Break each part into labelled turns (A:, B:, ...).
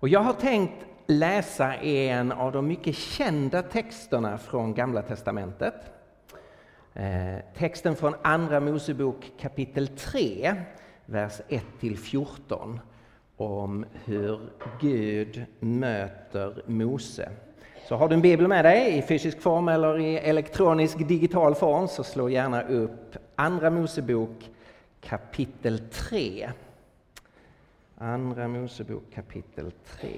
A: Och jag har tänkt läsa en av de mycket kända texterna från Gamla testamentet. Eh, texten från Andra Mosebok kapitel 3, vers 1-14 om hur Gud möter Mose. Så har du en bibel med dig i fysisk form eller i elektronisk digital form så slå gärna upp Andra Mosebok kapitel 3. Andra Mosebok kapitel 3.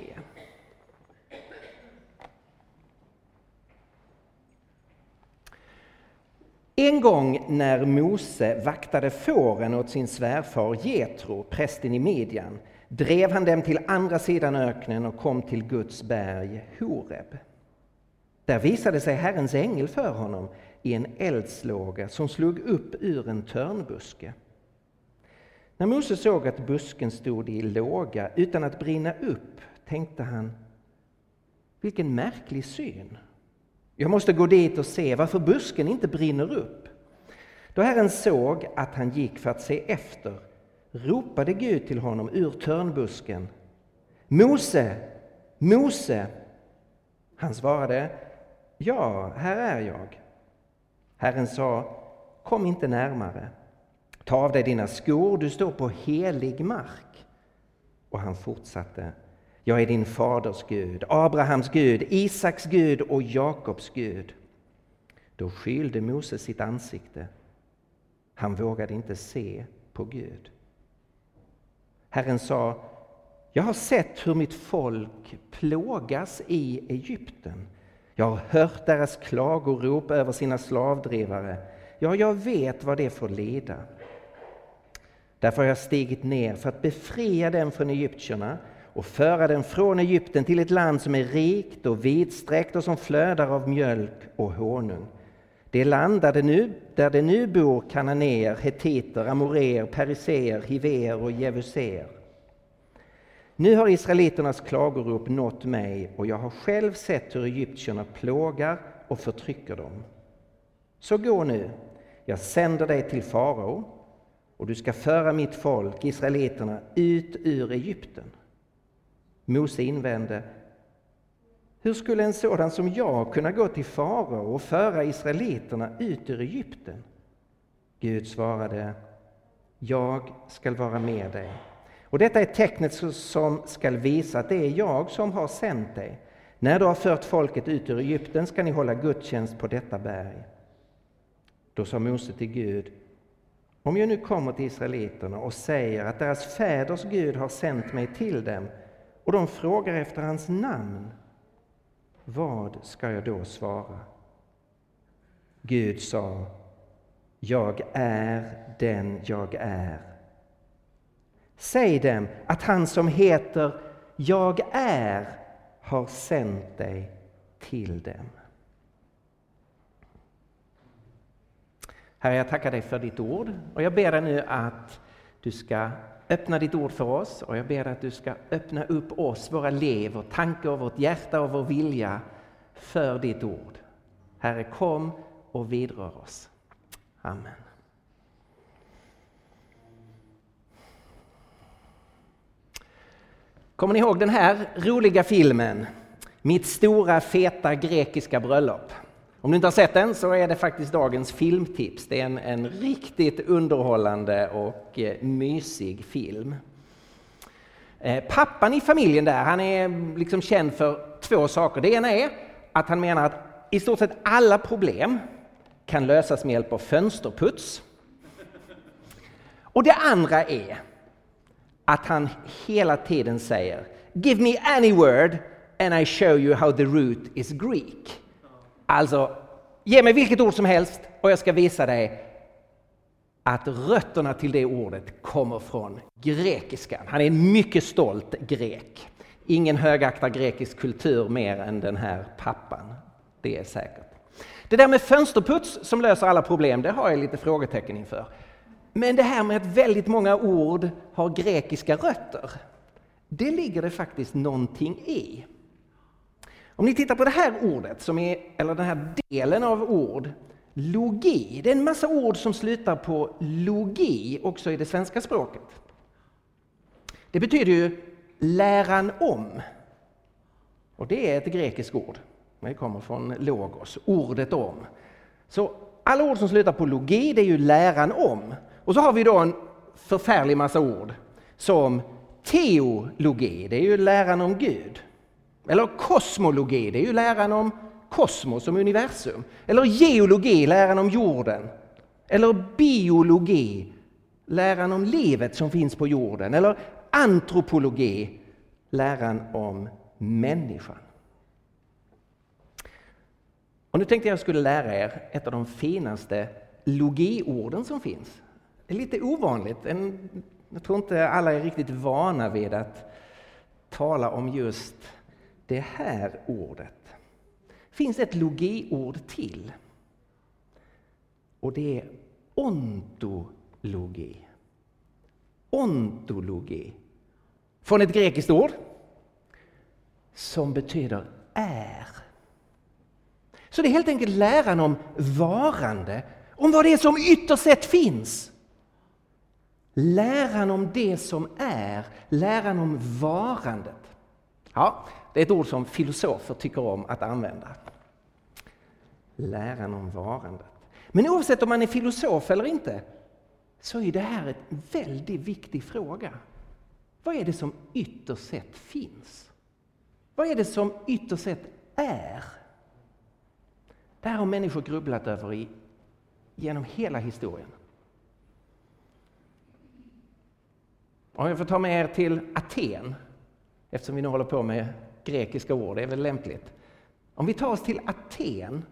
A: En gång när Mose vaktade fåren åt sin svärfar Jetro, prästen i Midjan, drev han dem till andra sidan öknen och kom till Guds berg Horeb. Där visade sig Herrens ängel för honom i en eldslåga som slog upp ur en törnbuske. När Mose såg att busken stod i låga utan att brinna upp tänkte han, vilken märklig syn. Jag måste gå dit och se varför busken inte brinner upp. Då Herren såg att han gick för att se efter ropade Gud till honom ur törnbusken. Mose, Mose! Han svarade, ja, här är jag. Herren sa, kom inte närmare. Ta av dig dina skor, du står på helig mark. Och han fortsatte, jag är din faders Gud, Abrahams Gud, Isaks Gud och Jakobs Gud. Då skylde Mose sitt ansikte. Han vågade inte se på Gud. Herren sa, jag har sett hur mitt folk plågas i Egypten. Jag har hört deras klagorop över sina slavdrivare. Ja, jag vet vad det får leda. Därför har jag stigit ner för att befria dem från egyptierna och föra dem från Egypten till ett land som är rikt och vidsträckt och som flödar av mjölk och honung. Det land där det nu, där det nu bor kananéer, hetiter, amoreer, periseer, hiver och jevuser. Nu har israeliternas klagorop nått mig och jag har själv sett hur egyptierna plågar och förtrycker dem. Så gå nu, jag sänder dig till farao och du ska föra mitt folk, israeliterna, ut ur Egypten. Mose invände, hur skulle en sådan som jag kunna gå till farao och föra israeliterna ut ur Egypten? Gud svarade, jag skall vara med dig. Och detta är tecknet som skall visa att det är jag som har sänt dig. När du har fört folket ut ur Egypten ska ni hålla gudstjänst på detta berg. Då sa Mose till Gud, om jag nu kommer till israeliterna och säger att deras fäders Gud har sänt mig till dem och de frågar efter hans namn, vad ska jag då svara? Gud sa, jag är den jag är. Säg dem att han som heter Jag är har sänt dig till dem. Herre, jag tackar dig för ditt ord och jag ber dig nu att du ska öppna ditt ord för oss och jag ber dig att du ska öppna upp oss, våra liv, vår tanke och vårt hjärta och vår vilja för ditt ord. Herre, kom och vidrör oss. Amen. Kommer ni ihåg den här roliga filmen? Mitt stora feta grekiska bröllop. Om du inte har sett den så är det faktiskt dagens filmtips. Det är en, en riktigt underhållande och eh, mysig film. Eh, pappan i familjen där, han är liksom känd för två saker. Det ena är att han menar att i stort sett alla problem kan lösas med hjälp av fönsterputs. Och det andra är att han hela tiden säger Give me any word and I show you how the root is Greek. Alltså, ge mig vilket ord som helst och jag ska visa dig att rötterna till det ordet kommer från grekiskan. Han är en mycket stolt grek. Ingen högaktar grekisk kultur mer än den här pappan. Det är säkert. Det där med fönsterputs som löser alla problem, det har jag lite frågetecken inför. Men det här med att väldigt många ord har grekiska rötter, det ligger det faktiskt någonting i. Om ni tittar på det här ordet, som är, eller den här delen av ord, logi. Det är en massa ord som slutar på logi också i det svenska språket. Det betyder ju läran om. Och det är ett grekiskt ord. Det kommer från logos, ordet om. Så alla ord som slutar på logi, det är ju läran om. Och så har vi då en förfärlig massa ord som teologi, det är ju läran om Gud. Eller kosmologi, det är ju läran om kosmos, som universum. Eller geologi, läran om jorden. Eller biologi, läran om livet som finns på jorden. Eller antropologi, läran om människan. Och nu tänkte jag skulle lära er ett av de finaste logiorden som finns. Det är lite ovanligt. En, jag tror inte alla är riktigt vana vid att tala om just det här ordet. Finns ett logiord till. Och det är ontologi. Ontologi. Från ett grekiskt ord som betyder är. Så det är helt enkelt läran om varande, om vad det är som ytterst sett finns. Läran om det som är, läran om varandet. Ja, det är ett ord som filosofer tycker om att använda. Läran om varandet. Men oavsett om man är filosof eller inte, så är det här en väldigt viktig fråga. Vad är det som ytterst sett finns? Vad är det som ytterst sett är? Det här har människor grubblat över i, genom hela historien. Om jag får ta med er till Aten, eftersom vi nu håller på med grekiska ord, det är väl lämpligt. Om vi tar oss till Aten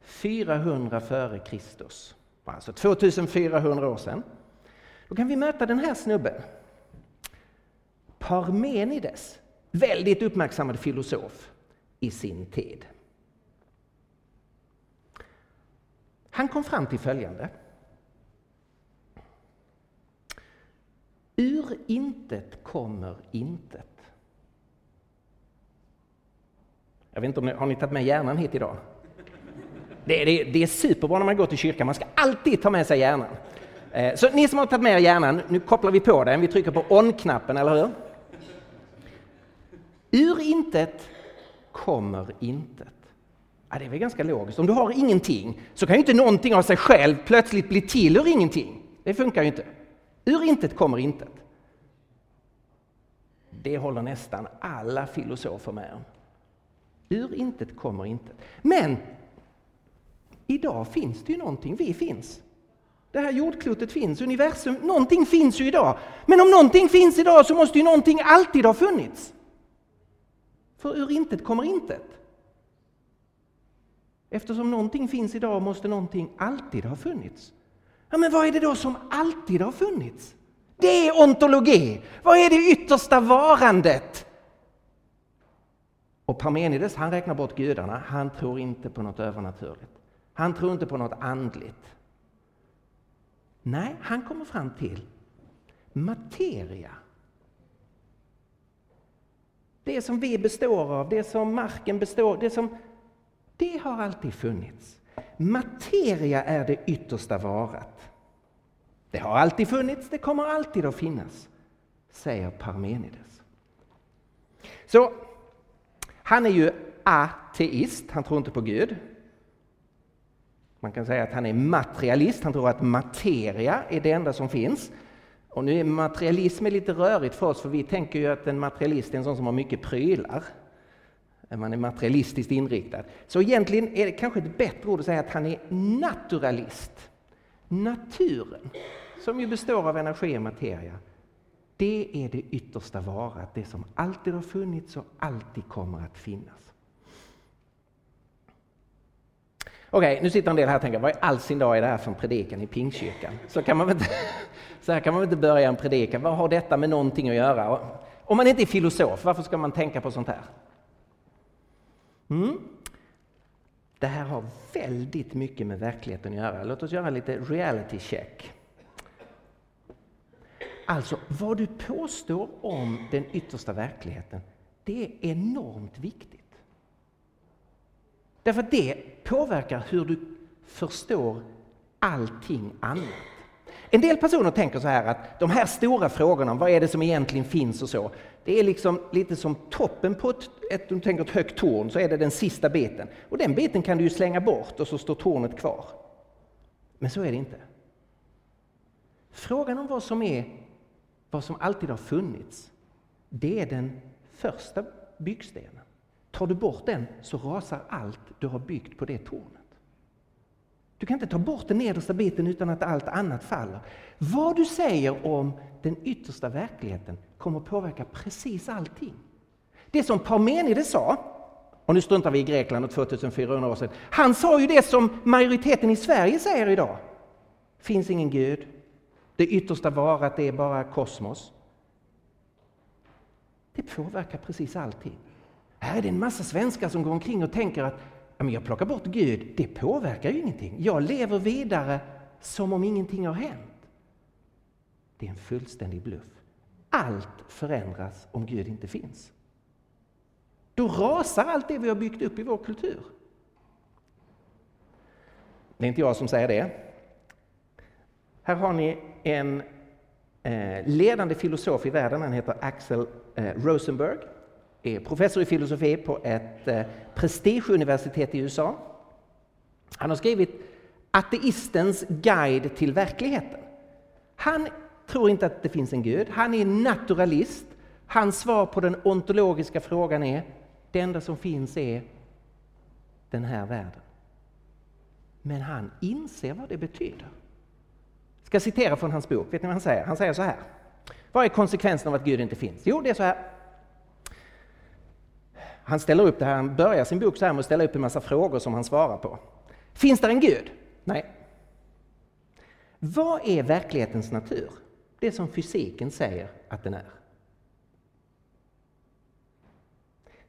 A: 400 före Kristus, alltså 2400 år sedan, då kan vi möta den här snubben. Parmenides, väldigt uppmärksammad filosof i sin tid. Han kom fram till följande. Ur intet kommer intet. Jag vet inte om ni har ni tagit med hjärnan hit idag? Det, det, det är superbra när man går till kyrkan, man ska alltid ta med sig hjärnan. Eh, så ni som har tagit med er hjärnan, nu kopplar vi på den, vi trycker på on-knappen, eller hur? Ur intet kommer intet. Ja, det är väl ganska logiskt. Om du har ingenting så kan ju inte någonting av sig själv plötsligt bli till ur ingenting. Det funkar ju inte. Ur intet kommer intet. Det håller nästan alla filosofer med om. Ur intet kommer intet. Men idag finns det ju någonting. Vi finns. Det här jordklotet finns, universum, någonting finns ju idag. Men om någonting finns idag så måste ju någonting alltid ha funnits. För ur intet kommer intet. Eftersom någonting finns idag måste någonting alltid ha funnits. Ja, men vad är det då som alltid har funnits? Det är ontologi. Vad är det yttersta varandet? Och Parmenides han räknar bort gudarna. Han tror inte på något övernaturligt. Han tror inte på något andligt. Nej, han kommer fram till materia. Det som vi består av, det som marken består det som det har alltid funnits. Materia är det yttersta varat. Det har alltid funnits, det kommer alltid att finnas, säger Parmenides. Så han är ju ateist, han tror inte på Gud. Man kan säga att han är materialist, han tror att materia är det enda som finns. Och nu är materialism lite rörigt för oss, för vi tänker ju att en materialist är en sån som har mycket prylar man är materialistiskt inriktad. Så egentligen är det kanske ett bättre ord att säga att han är naturalist. Naturen, som ju består av energi och materia, det är det yttersta varat, det som alltid har funnits och alltid kommer att finnas. Okej, okay, nu sitter en del här och tänker, vad i all sin dag är det här för en predikan i Pingstkyrkan? Så, kan man inte, så här kan man väl inte börja en predikan, vad har detta med någonting att göra? Om man inte är filosof, varför ska man tänka på sånt här? Mm. Det här har väldigt mycket med verkligheten att göra. Låt oss göra lite reality check. Alltså, vad du påstår om den yttersta verkligheten, det är enormt viktigt. Därför att det påverkar hur du förstår allting annat. En del personer tänker så här att de här stora frågorna om vad är det som egentligen finns och så, det är liksom lite som toppen på ett, ett, du tänker ett högt torn, så är det den sista biten. Och den biten kan du ju slänga bort och så står tornet kvar. Men så är det inte. Frågan om vad som är, vad som alltid har funnits, det är den första byggstenen. Tar du bort den så rasar allt du har byggt på det tornet. Du kan inte ta bort den nedersta biten utan att allt annat faller. Vad du säger om den yttersta verkligheten kommer påverka precis allting. Det som Parmenides sa, och nu struntar vi i Grekland och 2400 år sedan. Han sa ju det som majoriteten i Sverige säger idag. Finns ingen Gud. Det yttersta varat är bara kosmos. Det påverkar precis allting. Här är det en massa svenskar som går omkring och tänker att men jag plockar bort Gud, det påverkar ju ingenting. Jag lever vidare som om ingenting har hänt. Det är en fullständig bluff. Allt förändras om Gud inte finns. Då rasar allt det vi har byggt upp i vår kultur. Det är inte jag som säger det. Här har ni en eh, ledande filosof i världen, han heter Axel eh, Rosenberg är professor i filosofi på ett eh, prestigeuniversitet i USA. Han har skrivit Ateistens guide till verkligheten. Han tror inte att det finns en gud, han är naturalist. Hans svar på den ontologiska frågan är det enda som finns är den här världen. Men han inser vad det betyder. Jag ska citera från hans bok. Vet ni vad han säger? Han säger så här. Vad är konsekvensen av att Gud inte finns? Jo, det är så här. Han ställer upp det här, han börjar sin bok så här med att ställa upp en massa frågor som han svarar på. Finns det en Gud? Nej. Vad är verklighetens natur? Det som fysiken säger att den är.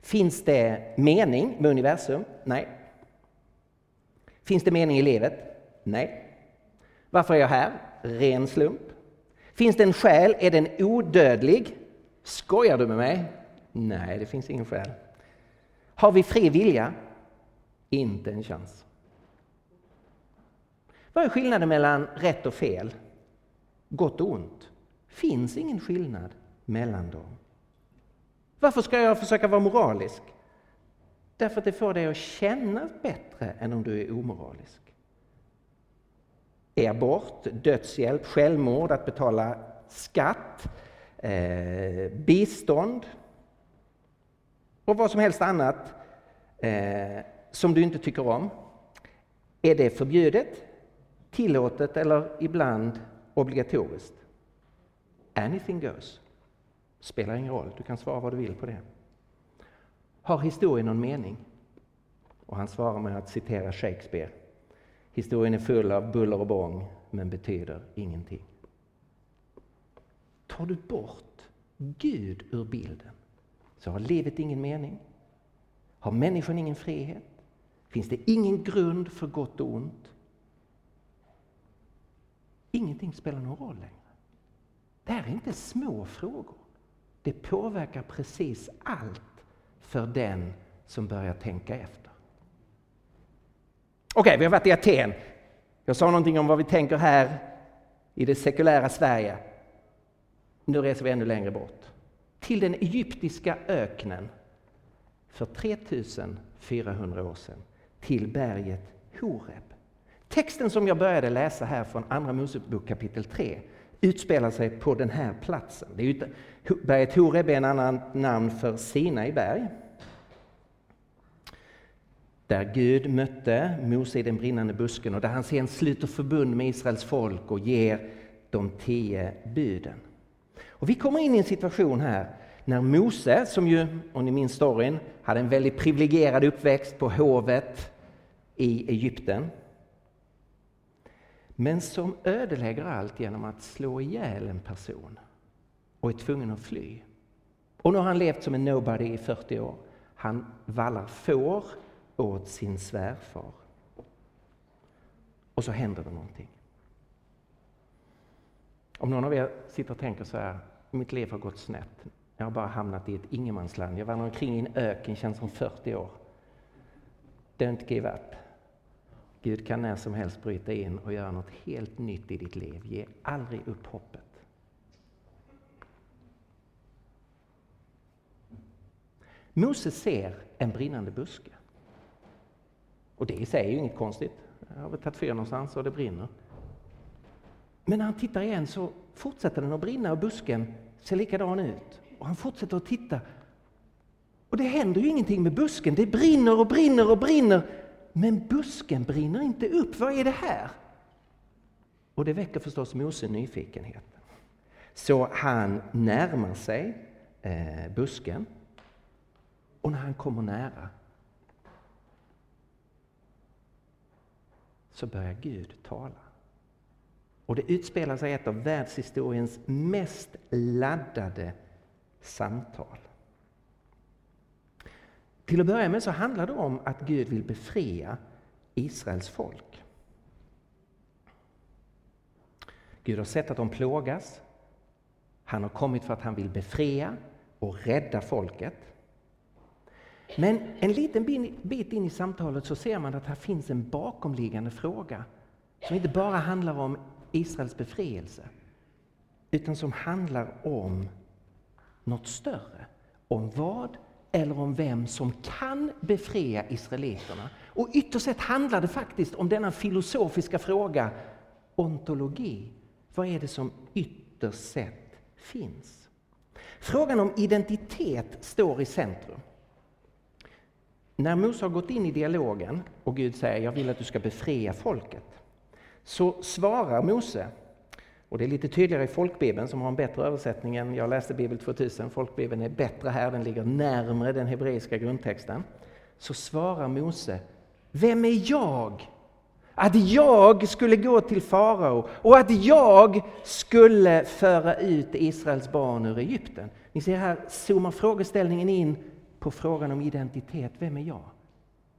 A: Finns det mening med universum? Nej. Finns det mening i livet? Nej. Varför är jag här? Ren slump. Finns det en själ? Är den odödlig? Skojar du med mig? Nej, det finns ingen själ. Har vi fri vilja? Inte en chans. Vad är skillnaden mellan rätt och fel? Gott och ont? finns ingen skillnad mellan dem. Varför ska jag försöka vara moralisk? Därför att det får dig att känna bättre än om du är omoralisk. Är abort, dödshjälp, självmord, att betala skatt, eh, bistånd, och vad som helst annat eh, som du inte tycker om. Är det förbjudet, tillåtet eller ibland obligatoriskt? Anything goes. Spelar ingen roll, du kan svara vad du vill på det. Har historien någon mening? Och han svarar med att citera Shakespeare. Historien är full av buller och bång, men betyder ingenting. Tar du bort Gud ur bilden så har livet ingen mening. Har människan ingen frihet? Finns det ingen grund för gott och ont? Ingenting spelar någon roll längre. Det här är inte små frågor. Det påverkar precis allt för den som börjar tänka efter. Okej, okay, vi har varit i Aten. Jag sa någonting om vad vi tänker här i det sekulära Sverige. Nu reser vi ännu längre bort till den egyptiska öknen för 3400 år sedan, till berget Horeb. Texten som jag började läsa här från Andra Mosebok kapitel 3 utspelar sig på den här platsen. Det är berget Horeb är en annan namn för Sinai berg. Där Gud mötte Mose i den brinnande busken och där han sen sluter förbund med Israels folk och ger de tio buden. Och vi kommer in i en situation här när Mose, som ju, om ni minns storyn, hade en väldigt privilegierad uppväxt på hovet i Egypten. Men som ödelägger allt genom att slå ihjäl en person och är tvungen att fly. Och nu har han levt som en nobody i 40 år. Han vallar får åt sin svärfar. Och så händer det någonting. Om någon av er sitter och tänker så här, mitt liv har gått snett. Jag har bara hamnat i ett ingenmansland. Jag vandrar omkring i en öken, känns som 40 år. Don't give up. Gud kan när som helst bryta in och göra något helt nytt i ditt liv. Ge aldrig upp hoppet. Mose ser en brinnande buske. Och det i sig är ju inget konstigt. Jag har väl tagit fyr någonstans och det brinner. Men när han tittar igen så fortsätter den att brinna och busken ser likadan ut. Och han fortsätter att titta. Och det händer ju ingenting med busken. Det brinner och brinner och brinner. Men busken brinner inte upp. Vad är det här? Och det väcker förstås Mose nyfikenhet. Så han närmar sig eh, busken. Och när han kommer nära så börjar Gud tala. Och det utspelar sig ett av världshistoriens mest laddade samtal. Till att börja med så handlar det om att Gud vill befria Israels folk. Gud har sett att de plågas. Han har kommit för att han vill befria och rädda folket. Men en liten bit in i samtalet så ser man att här finns en bakomliggande fråga som inte bara handlar om Israels befrielse utan som handlar om något större. Om vad eller om vem som kan befria israeliterna. Och ytterst sett handlar det faktiskt om denna filosofiska fråga, ontologi. Vad är det som ytterst sett finns? Frågan om identitet står i centrum. När Mose har gått in i dialogen och Gud säger jag vill att du ska befria folket, så svarar Mose, och det är lite tydligare i folkbibeln som har en bättre översättning än jag läste Bibel 2000, folkbibeln är bättre här, den ligger närmre den hebreiska grundtexten. Så svarar Mose, vem är jag? Att jag skulle gå till farao och att jag skulle föra ut Israels barn ur Egypten. Ni ser här zoomar frågeställningen in på frågan om identitet. Vem är jag?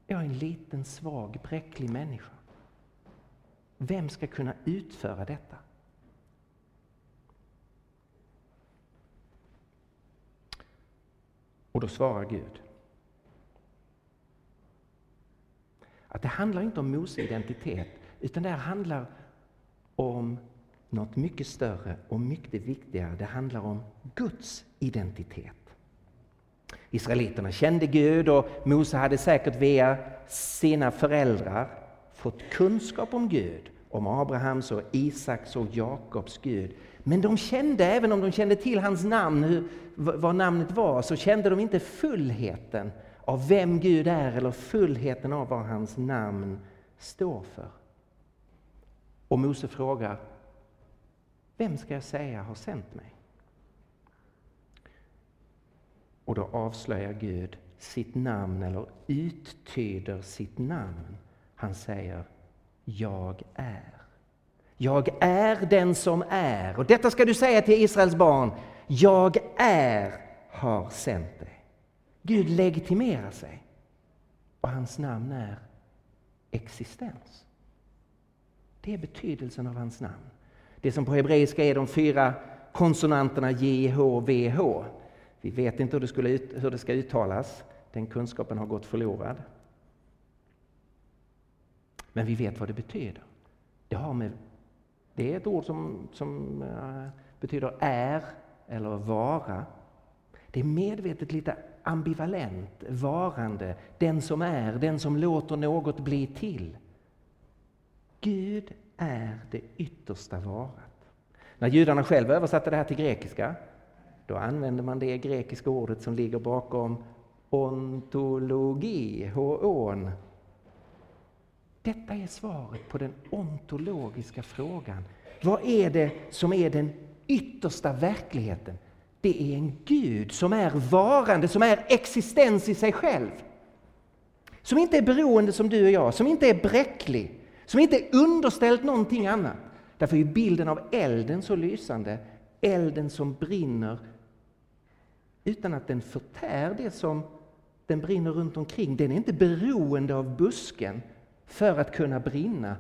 A: Jag är en liten, svag, bräcklig människa. Vem ska kunna utföra detta? Och då svarar Gud. Att det handlar inte om Mose identitet, utan det handlar om något mycket större och mycket viktigare. Det handlar om Guds identitet. Israeliterna kände Gud och Mose hade säkert via sina föräldrar fått kunskap om Gud, om Abrahams och Isaks och Jakobs Gud. Men de kände, även om de kände till hans namn, hur, vad namnet var, så kände de inte fullheten av vem Gud är eller fullheten av vad hans namn står för. Och Mose frågar, vem ska jag säga har sänt mig? Och då avslöjar Gud sitt namn, eller uttyder sitt namn. Han säger, jag är. Jag är den som är. Och detta ska du säga till Israels barn. Jag är har sänt dig. Gud legitimerar sig. Och hans namn är existens. Det är betydelsen av hans namn. Det som på hebreiska är de fyra konsonanterna JHVH. Vi vet inte hur det, skulle hur det ska uttalas. Den kunskapen har gått förlorad. Men vi vet vad det betyder. Det, har med, det är ett ord som, som eh, betyder är eller vara. Det är medvetet lite ambivalent, varande, den som är, den som låter något bli till. Gud är det yttersta varat. När judarna själva översatte det här till grekiska då använder man det grekiska ordet som ligger bakom ontologi, hon. Detta är svaret på den ontologiska frågan. Vad är det som är den yttersta verkligheten? Det är en Gud som är varande, som är existens i sig själv. Som inte är beroende som du och jag, som inte är bräcklig, som inte är underställd någonting annat. Därför är bilden av elden så lysande. Elden som brinner utan att den förtär det som den brinner runt omkring. Den är inte beroende av busken för att kunna brinna.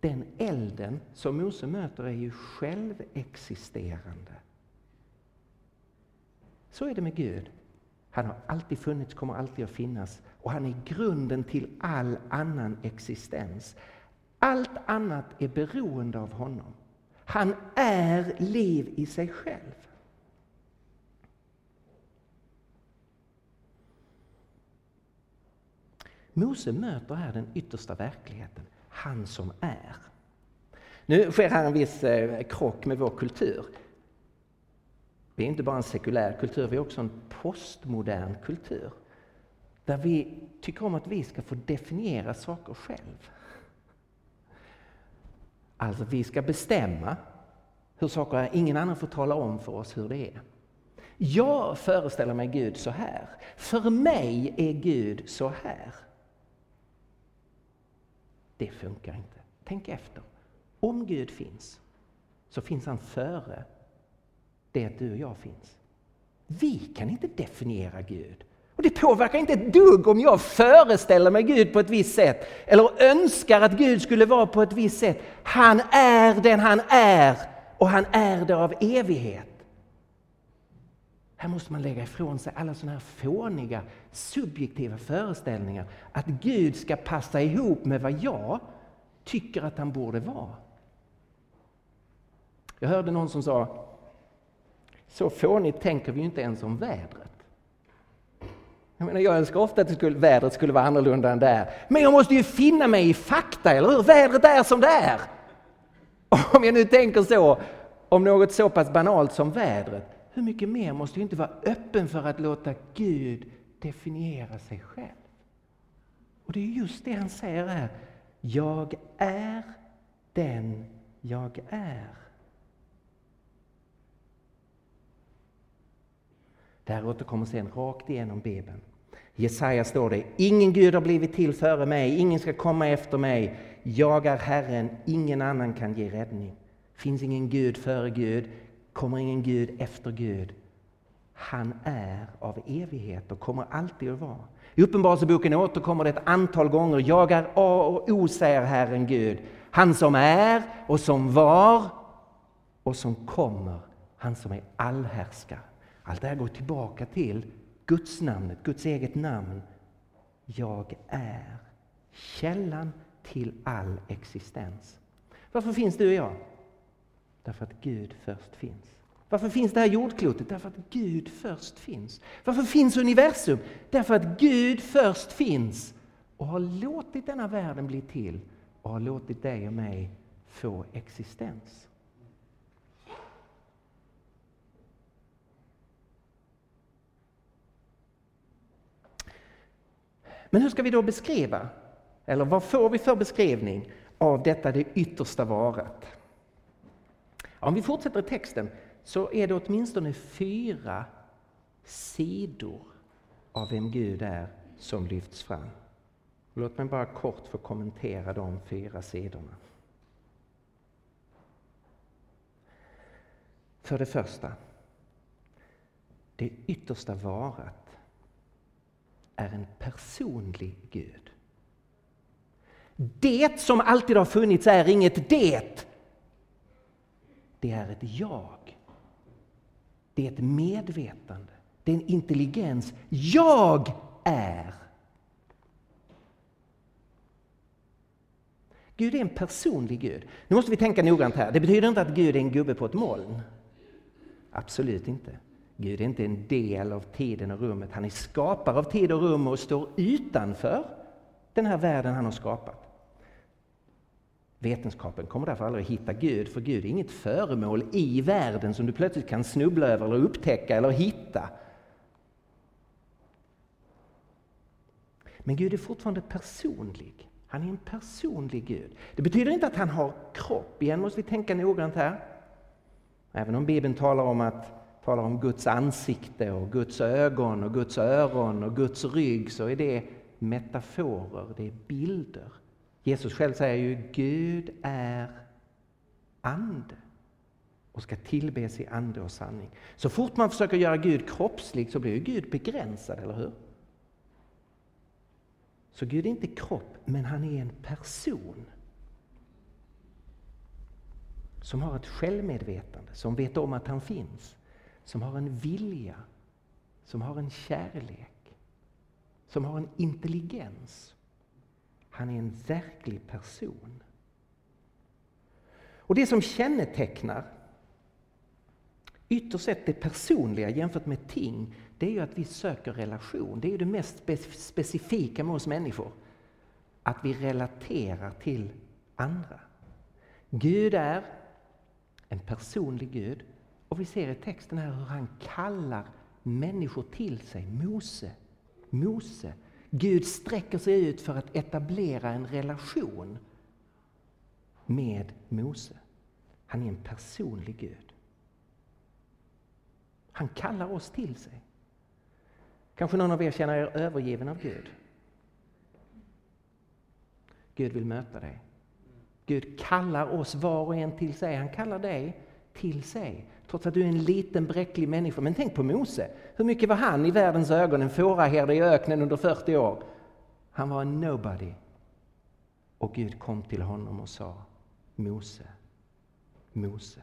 A: Den elden som Mose möter är ju självexisterande. Så är det med Gud. Han har alltid funnits, kommer alltid att finnas och han är grunden till all annan existens. Allt annat är beroende av honom. Han är liv i sig själv. Mose möter här den yttersta verkligheten, han som är. Nu sker här en viss eh, krock med vår kultur. Vi är inte bara en sekulär kultur, vi är också en postmodern kultur. Där vi tycker om att vi ska få definiera saker själv. Alltså, vi ska bestämma hur saker är. Ingen annan får tala om för oss hur det är. Jag föreställer mig Gud så här. För mig är Gud så här. Det funkar inte. Tänk efter. Om Gud finns, så finns han före det att du och jag finns. Vi kan inte definiera Gud. Och Det påverkar inte ett dugg om jag föreställer mig Gud på ett visst sätt eller önskar att Gud skulle vara på ett visst sätt. Han är den han är och han är det av evighet. Här måste man lägga ifrån sig alla sådana här fåniga, subjektiva föreställningar att Gud ska passa ihop med vad jag tycker att han borde vara. Jag hörde någon som sa, så fånigt tänker vi ju inte ens om vädret. Jag, menar, jag önskar ofta att det skulle, vädret skulle vara annorlunda än det är. Men jag måste ju finna mig i fakta, eller hur? Vädret är som det är. Om jag nu tänker så, om något så pass banalt som vädret, hur mycket mer måste vi inte vara öppen för att låta Gud definiera sig själv? Och det är just det han säger här. Jag är den jag är. Det här återkommer sen rakt igenom Bibeln. Jesaja står det, ingen Gud har blivit till före mig, ingen ska komma efter mig. Jag är Herren, ingen annan kan ge räddning. Finns ingen Gud före Gud, kommer ingen Gud efter Gud. Han är av evighet och kommer alltid att vara. I Uppenbarelseboken återkommer det ett antal gånger. Jag är A och O, säger Herren Gud. Han som är och som var och som kommer. Han som är allhärskare. Allt det här går tillbaka till Guds namnet, Guds eget namn. Jag är källan till all existens. Varför finns du och jag? Därför att Gud först finns. Varför finns det här jordklotet? Därför att Gud först finns. Varför finns universum? Därför att Gud först finns och har låtit denna världen bli till och har låtit dig och mig få existens. Men hur ska vi då beskriva, eller vad får vi för beskrivning av detta det yttersta varat? Om vi fortsätter i texten så är det åtminstone fyra sidor av vem Gud är som lyfts fram. Låt mig bara kort få kommentera de fyra sidorna. För det första, det yttersta varat är en personlig Gud. Det som alltid har funnits är inget det. Det är ett jag. Det är ett medvetande. Det är en intelligens. Jag är. Gud är en personlig Gud. Nu måste vi tänka noggrant här. Det betyder inte att Gud är en gubbe på ett moln. Absolut inte. Gud är inte en del av tiden och rummet. Han är skapare av tid och rum och står utanför den här världen han har skapat. Vetenskapen kommer därför aldrig att hitta Gud, för Gud är inget föremål i världen som du plötsligt kan snubbla över eller upptäcka eller hitta. Men Gud är fortfarande personlig. Han är en personlig Gud. Det betyder inte att han har kropp. Igen måste vi tänka noggrant här. Även om Bibeln talar om att talar om Guds ansikte och Guds ögon och Guds öron och Guds rygg så är det metaforer, det är bilder. Jesus själv säger ju Gud är ande och ska tillbes i ande och sanning. Så fort man försöker göra Gud kroppslig så blir ju Gud begränsad, eller hur? Så Gud är inte kropp, men han är en person som har ett självmedvetande, som vet om att han finns som har en vilja, som har en kärlek, som har en intelligens. Han är en verklig person. Och det som kännetecknar ytterst sett det personliga jämfört med ting, det är ju att vi söker relation. Det är ju det mest specifika med oss människor. Att vi relaterar till andra. Gud är en personlig Gud och vi ser i texten här hur han kallar människor till sig. Mose, Mose. Gud sträcker sig ut för att etablera en relation med Mose. Han är en personlig Gud. Han kallar oss till sig. Kanske någon av er känner er övergiven av Gud. Gud vill möta dig. Gud kallar oss var och en till sig. Han kallar dig till sig. Trots att du är en liten bräcklig människa. Men tänk på Mose. Hur mycket var han i världens ögon? En fåraherde i öknen under 40 år. Han var en nobody. Och Gud kom till honom och sa Mose, Mose.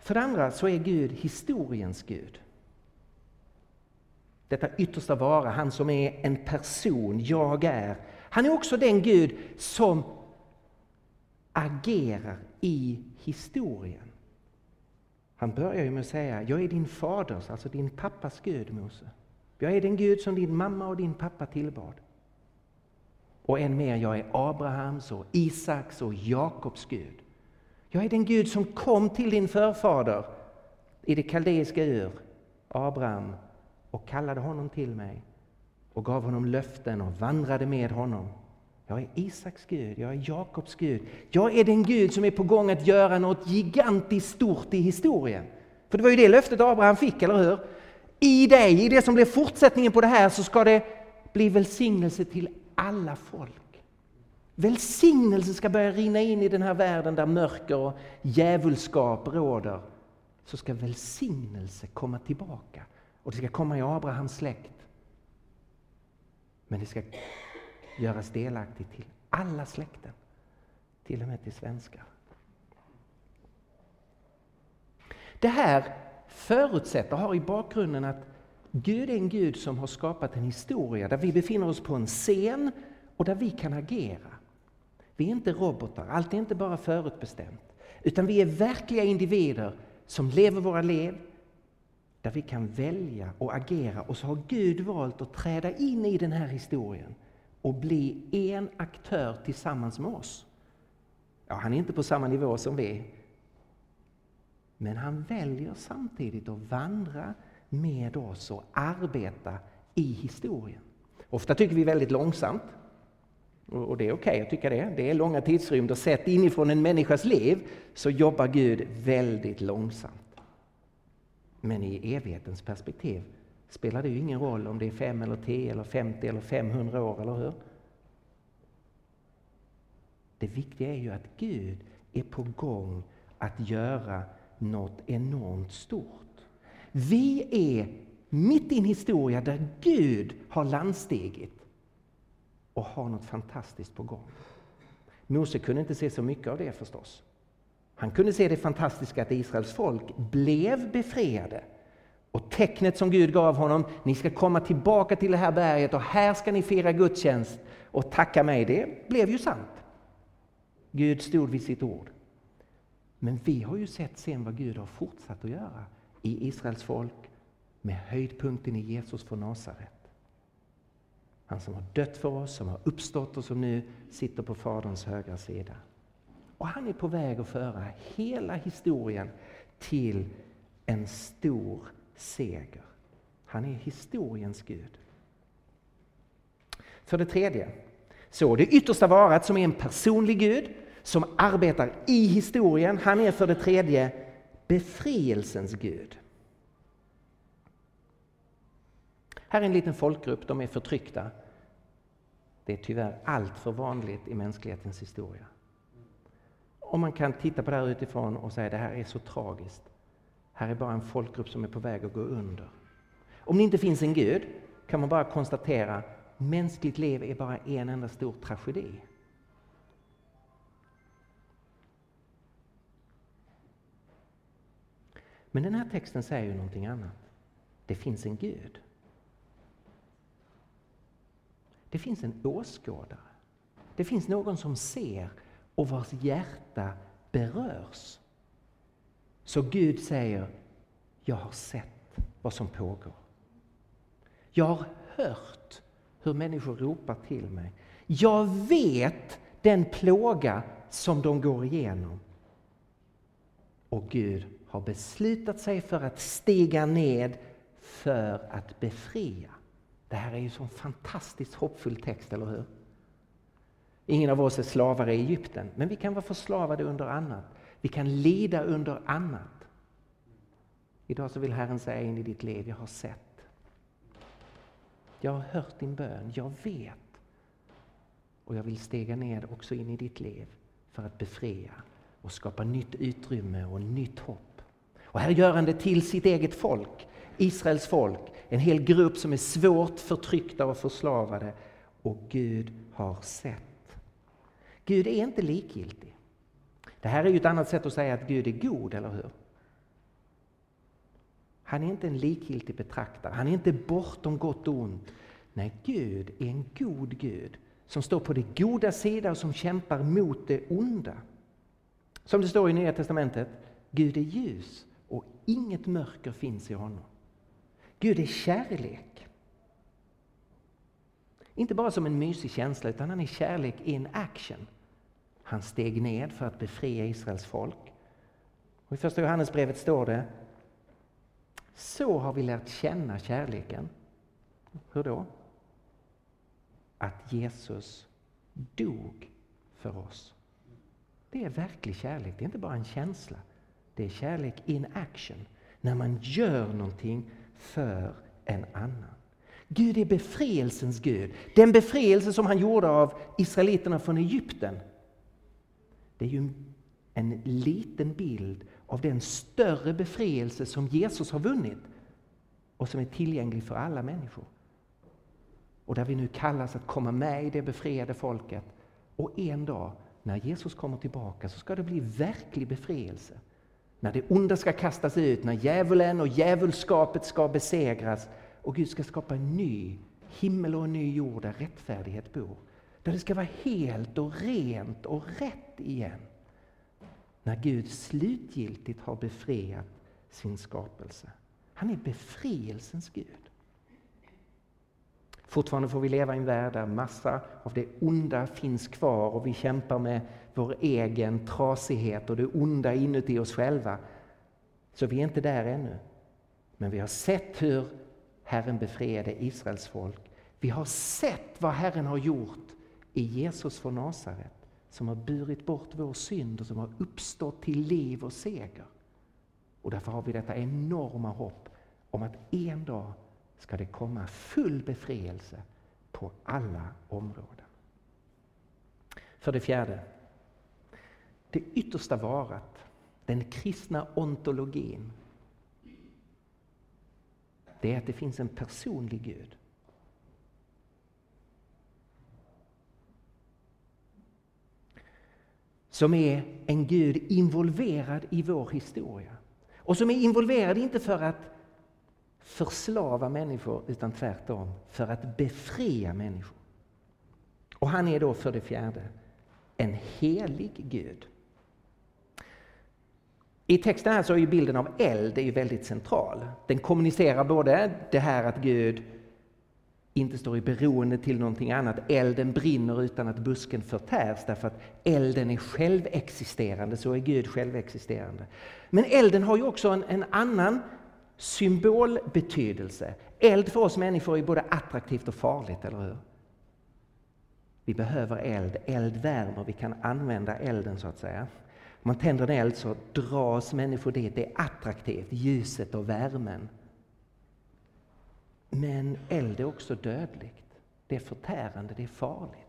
A: För det andra så är Gud historiens Gud. Detta yttersta vara, han som är en person, jag är. Han är också den Gud som agerar i historien. Han börjar ju med att säga, jag är din faders, alltså din pappas Gud Mose. Jag är den Gud som din mamma och din pappa tillbad. Och än mer, jag är Abrahams och Isaks och Jakobs Gud. Jag är den Gud som kom till din förfader i det kaldeiska ur, Abraham, och kallade honom till mig och gav honom löften och vandrade med honom. Jag är Isaks Gud, jag är Jakobs Gud. Jag är den Gud som är på gång att göra något gigantiskt stort i historien. För det var ju det löftet Abraham fick, eller hur? I dig, i det som blir fortsättningen på det här, så ska det bli välsignelse till alla folk. Välsignelse ska börja rinna in i den här världen där mörker och djävulskap råder. Så ska välsignelse komma tillbaka och det ska komma i Abrahams släkt. Men det ska göras delaktig till alla släkten, till och med till svenskar. Det här förutsätter, har i bakgrunden att Gud är en Gud som har skapat en historia där vi befinner oss på en scen och där vi kan agera. Vi är inte robotar, allt är inte bara förutbestämt. Utan vi är verkliga individer som lever våra liv, där vi kan välja och agera. Och så har Gud valt att träda in i den här historien och bli en aktör tillsammans med oss. Ja, han är inte på samma nivå som vi. Men han väljer samtidigt att vandra med oss och arbeta i historien. Ofta tycker vi väldigt långsamt. Och det är okej okay att tycka det. Det är långa tidsrymder. Sett inifrån en människas liv så jobbar Gud väldigt långsamt. Men i evighetens perspektiv spelar det ju ingen roll om det är 5 eller 10 eller 50 eller 500 år, eller hur? Det viktiga är ju att Gud är på gång att göra något enormt stort. Vi är mitt i en historia där Gud har landstigit och har något fantastiskt på gång. Mose kunde inte se så mycket av det förstås. Han kunde se det fantastiska att Israels folk blev befriade. Och tecknet som Gud gav honom, ni ska komma tillbaka till det här berget och här ska ni fira gudstjänst och tacka mig. Det blev ju sant. Gud stod vid sitt ord. Men vi har ju sett sen vad Gud har fortsatt att göra i Israels folk med höjdpunkten i Jesus från Nasaret. Han som har dött för oss, som har uppstått och som nu sitter på Faderns högra sida. Och han är på väg att föra hela historien till en stor seger. Han är historiens Gud. För det tredje, så det yttersta varat som är en personlig Gud som arbetar i historien. Han är för det tredje befrielsens Gud. Här är en liten folkgrupp, de är förtryckta. Det är tyvärr allt för vanligt i mänsklighetens historia. Och man kan titta på det här utifrån och säga att det här är så tragiskt. Här är bara en folkgrupp som är på väg att gå under. Om det inte finns en Gud kan man bara konstatera mänskligt liv är bara en enda stor tragedi. Men den här texten säger ju någonting annat. Det finns en Gud. Det finns en åskådare. Det finns någon som ser och vars hjärta berörs. Så Gud säger, jag har sett vad som pågår. Jag har hört hur människor ropar till mig. Jag vet den plåga som de går igenom. Och Gud har beslutat sig för att stiga ned för att befria. Det här är ju en fantastiskt hoppfull text, eller hur? Ingen av oss är slavar i Egypten, men vi kan vara förslavade under annat. Vi kan lida under annat. Idag så vill Herren säga in i ditt liv, jag har sett. Jag har hört din bön, jag vet. Och jag vill stega ned också in i ditt liv för att befria och skapa nytt utrymme och nytt hopp. Och här gör han det till sitt eget folk, Israels folk, en hel grupp som är svårt förtryckta och förslavade. Och Gud har sett. Gud är inte likgiltig. Det här är ju ett annat sätt att säga att Gud är god, eller hur? Han är inte en likgiltig betraktare, han är inte bortom gott och ont. Nej, Gud är en god Gud som står på det goda sida och som kämpar mot det onda. Som det står i Nya Testamentet, Gud är ljus och inget mörker finns i honom. Gud är kärlek. Inte bara som en mysig känsla, utan han är kärlek in action. Han steg ned för att befria Israels folk. Och I Första Johannesbrevet står det Så har vi lärt känna kärleken. Hur då? Att Jesus dog för oss. Det är verklig kärlek, det är inte bara en känsla. Det är kärlek in action, när man gör någonting för en annan. Gud är befrielsens Gud. Den befrielse som han gjorde av israeliterna från Egypten det är ju en liten bild av den större befrielse som Jesus har vunnit och som är tillgänglig för alla människor. Och där vi nu kallas att komma med i det befriade folket. Och en dag när Jesus kommer tillbaka så ska det bli verklig befrielse. När det onda ska kastas ut, när djävulen och djävulskapet ska besegras och Gud ska skapa en ny himmel och en ny jord där rättfärdighet bor. Där det ska vara helt och rent och rätt igen. När Gud slutgiltigt har befriat sin skapelse. Han är befrielsens Gud. Fortfarande får vi leva i en värld där massa av det onda finns kvar och vi kämpar med vår egen trasighet och det onda inuti oss själva. Så vi är inte där ännu. Men vi har sett hur Herren befriade Israels folk. Vi har sett vad Herren har gjort i Jesus från Nasaret som har burit bort vår synd och som har uppstått till liv och seger. Och därför har vi detta enorma hopp om att en dag ska det komma full befrielse på alla områden. För det fjärde, det yttersta varat, den kristna ontologin, det är att det finns en personlig Gud. Som är en Gud involverad i vår historia. Och som är involverad inte för att förslava människor utan tvärtom för att befria människor. Och han är då för det fjärde en helig Gud. I texten här så är ju bilden av eld är ju väldigt central. Den kommunicerar både det här att Gud inte står i beroende till någonting annat. Elden brinner utan att busken förtärs därför att elden är självexisterande, så är Gud självexisterande. Men elden har ju också en, en annan symbolbetydelse. Eld för oss människor är både attraktivt och farligt, eller hur? Vi behöver eld, eld värmer, vi kan använda elden så att säga. Om man tänder en eld så dras människor dit, det är attraktivt, ljuset och värmen. Men eld är också dödligt. Det är förtärande, det är farligt.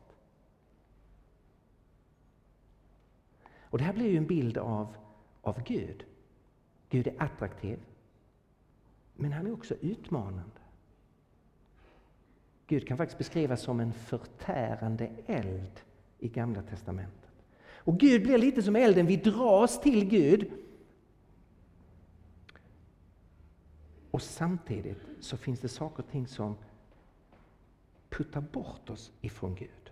A: Och Det här blir ju en bild av, av Gud. Gud är attraktiv, men han är också utmanande. Gud kan faktiskt beskrivas som en förtärande eld i Gamla testamentet. Och Gud blir lite som elden, vi dras till Gud Och samtidigt så finns det saker och ting som puttar bort oss ifrån Gud.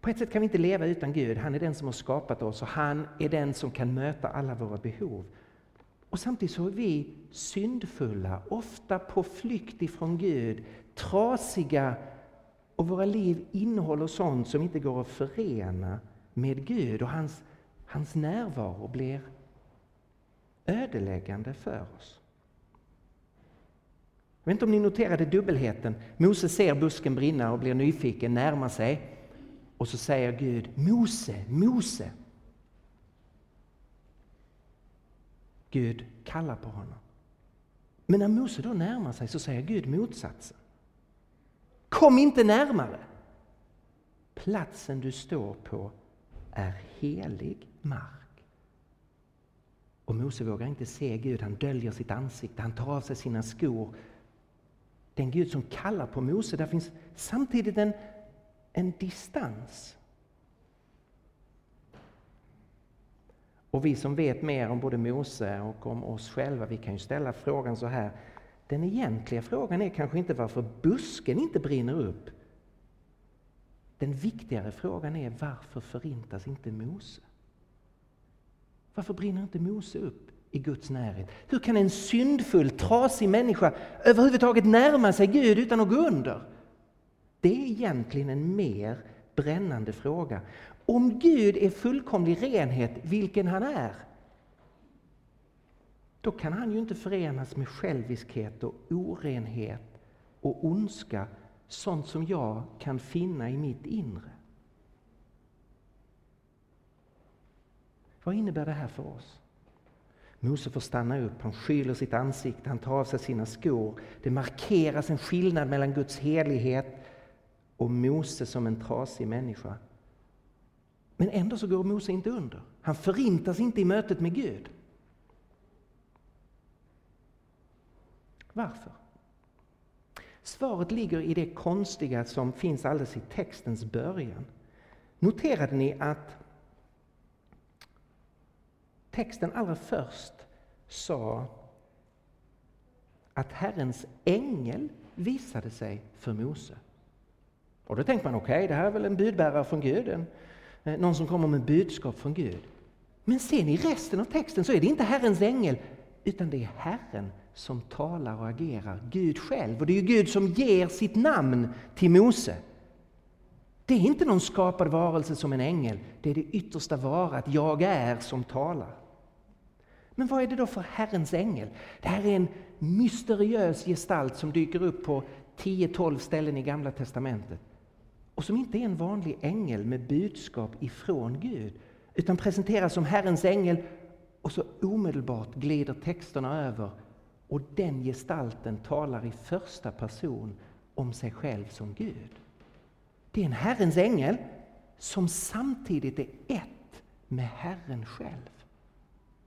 A: På ett sätt kan vi inte leva utan Gud. Han är den som har skapat oss och han är den som kan möta alla våra behov. Och samtidigt så är vi syndfulla, ofta på flykt ifrån Gud, trasiga och våra liv innehåller sånt som inte går att förena med Gud och hans, hans närvaro blir ödeläggande för oss. Jag vet inte om ni noterade dubbelheten. Mose ser busken brinna och blir nyfiken, närmar sig. Och så säger Gud, Mose, Mose. Gud kallar på honom. Men när Mose då närmar sig så säger Gud motsatsen. Kom inte närmare! Platsen du står på är helig mark. Och Mose vågar inte se Gud, han döljer sitt ansikte, han tar av sig sina skor. Den Gud som kallar på Mose, där finns samtidigt en en distans. Och vi som vet mer om både Mose och om oss själva, vi kan ju ställa frågan så här. Den egentliga frågan är kanske inte varför busken inte brinner upp. Den viktigare frågan är varför förintas inte Mose? Varför brinner inte Mose upp i Guds närhet? Hur kan en syndfull, trasig människa överhuvudtaget närma sig Gud utan att gå under? Det är egentligen en mer brännande fråga. Om Gud är fullkomlig renhet, vilken han är, då kan han ju inte förenas med själviskhet och orenhet och ondska, sånt som jag kan finna i mitt inre. Vad innebär det här för oss? Mose får stanna upp, han skyler sitt ansikte, han tar av sig sina skor. Det markeras en skillnad mellan Guds helighet och Mose som en trasig människa. Men ändå så går Mose inte under. Han förintas inte i mötet med Gud. Varför? Svaret ligger i det konstiga som finns alldeles i textens början. Noterade ni att texten allra först sa att Herrens ängel visade sig för Mose. Och då tänker man, okej, okay, det här är väl en budbärare från Gud, en, eh, någon som kommer med budskap från Gud. Men sen i resten av texten så är det inte Herrens ängel, utan det är Herren som talar och agerar, Gud själv. Och det är ju Gud som ger sitt namn till Mose. Det är inte någon skapad varelse som en ängel, det är det yttersta varat, jag är, som talar. Men vad är det då för Herrens ängel? Det här är en mysteriös gestalt som dyker upp på 10-12 ställen i Gamla Testamentet och som inte är en vanlig ängel med budskap ifrån Gud, utan presenteras som Herrens ängel och så omedelbart glider texterna över och den gestalten talar i första person om sig själv som Gud. Det är en Herrens ängel som samtidigt är ett med Herren själv.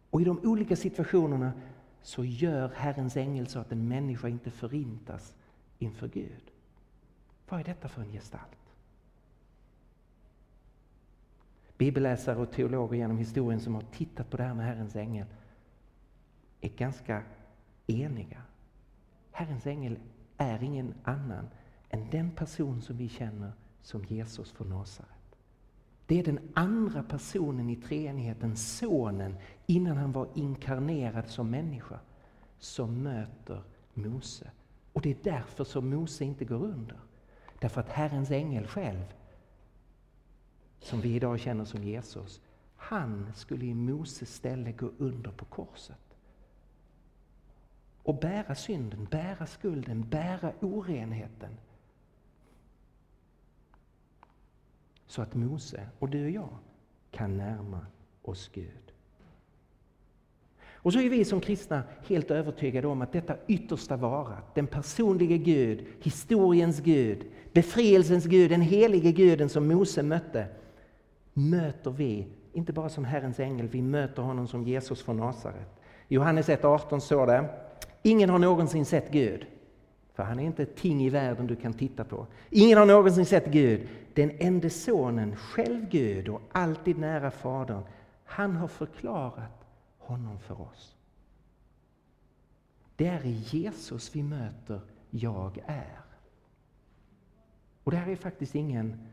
A: Och i de olika situationerna så gör Herrens ängel så att en människa inte förintas inför Gud. Vad är detta för en gestalt? bibelläsare och teologer genom historien som har tittat på det här med Herrens ängel är ganska eniga. Herrens ängel är ingen annan än den person som vi känner som Jesus från Nasaret. Det är den andra personen i treenigheten, Sonen, innan han var inkarnerad som människa, som möter Mose. Och det är därför som Mose inte går under. Därför att Herrens ängel själv som vi idag känner som Jesus, han skulle i Moses ställe gå under på korset. Och bära synden, bära skulden, bära orenheten. Så att Mose och du och jag kan närma oss Gud. Och så är vi som kristna helt övertygade om att detta yttersta vara, den personliga Gud, historiens Gud, befrielsens Gud, den helige Guden som Mose mötte, möter vi, inte bara som Herrens ängel, vi möter honom som Jesus från Nasaret. I Johannes 1.18 står det, ingen har någonsin sett Gud, för han är inte ett ting i världen du kan titta på. Ingen har någonsin sett Gud, den enda sonen, själv Gud och alltid nära Fadern. Han har förklarat honom för oss. Det är i Jesus vi möter jag är. Och det här är faktiskt ingen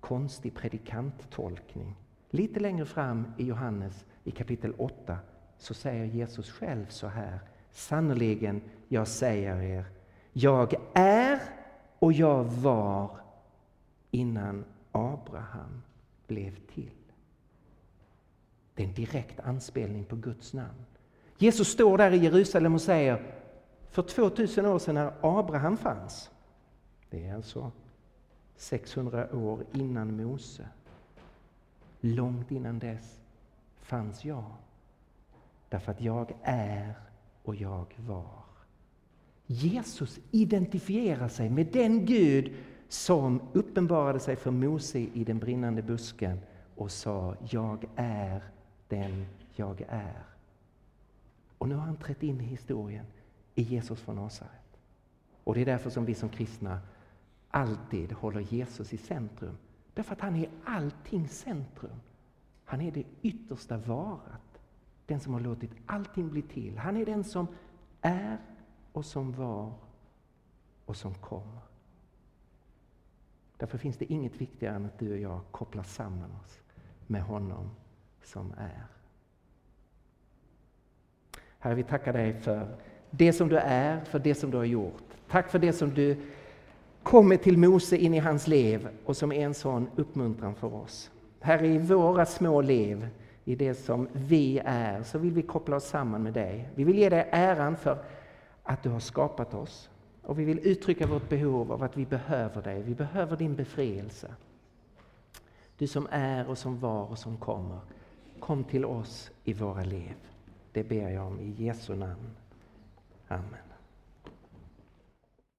A: konstig predikanttolkning. Lite längre fram i Johannes i kapitel 8 så säger Jesus själv så här. Sannerligen, jag säger er, jag är och jag var innan Abraham blev till. Det är en direkt anspelning på Guds namn. Jesus står där i Jerusalem och säger, för 2000 år sedan när Abraham fanns, det är alltså 600 år innan Mose, långt innan dess fanns jag. Därför att jag är och jag var. Jesus identifierar sig med den Gud som uppenbarade sig för Mose i den brinnande busken och sa Jag är den jag är. Och nu har han trätt in i historien i Jesus från Nasaret. Och det är därför som vi som kristna alltid håller Jesus i centrum. Därför att han är allting centrum. Han är det yttersta varat. Den som har låtit allting bli till. Han är den som är och som var och som kommer. Därför finns det inget viktigare än att du och jag kopplar samman oss med honom som är. Herre, vi tackar dig för det som du är, för det som du har gjort. Tack för det som du kommer till Mose in i hans liv och som är en sån uppmuntran för oss. Herre, i våra små liv, i det som vi är, så vill vi koppla oss samman med dig. Vi vill ge dig äran för att du har skapat oss. Och vi vill uttrycka vårt behov av att vi behöver dig. Vi behöver din befrielse. Du som är och som var och som kommer. Kom till oss i våra liv. Det ber jag om i Jesu namn. Amen.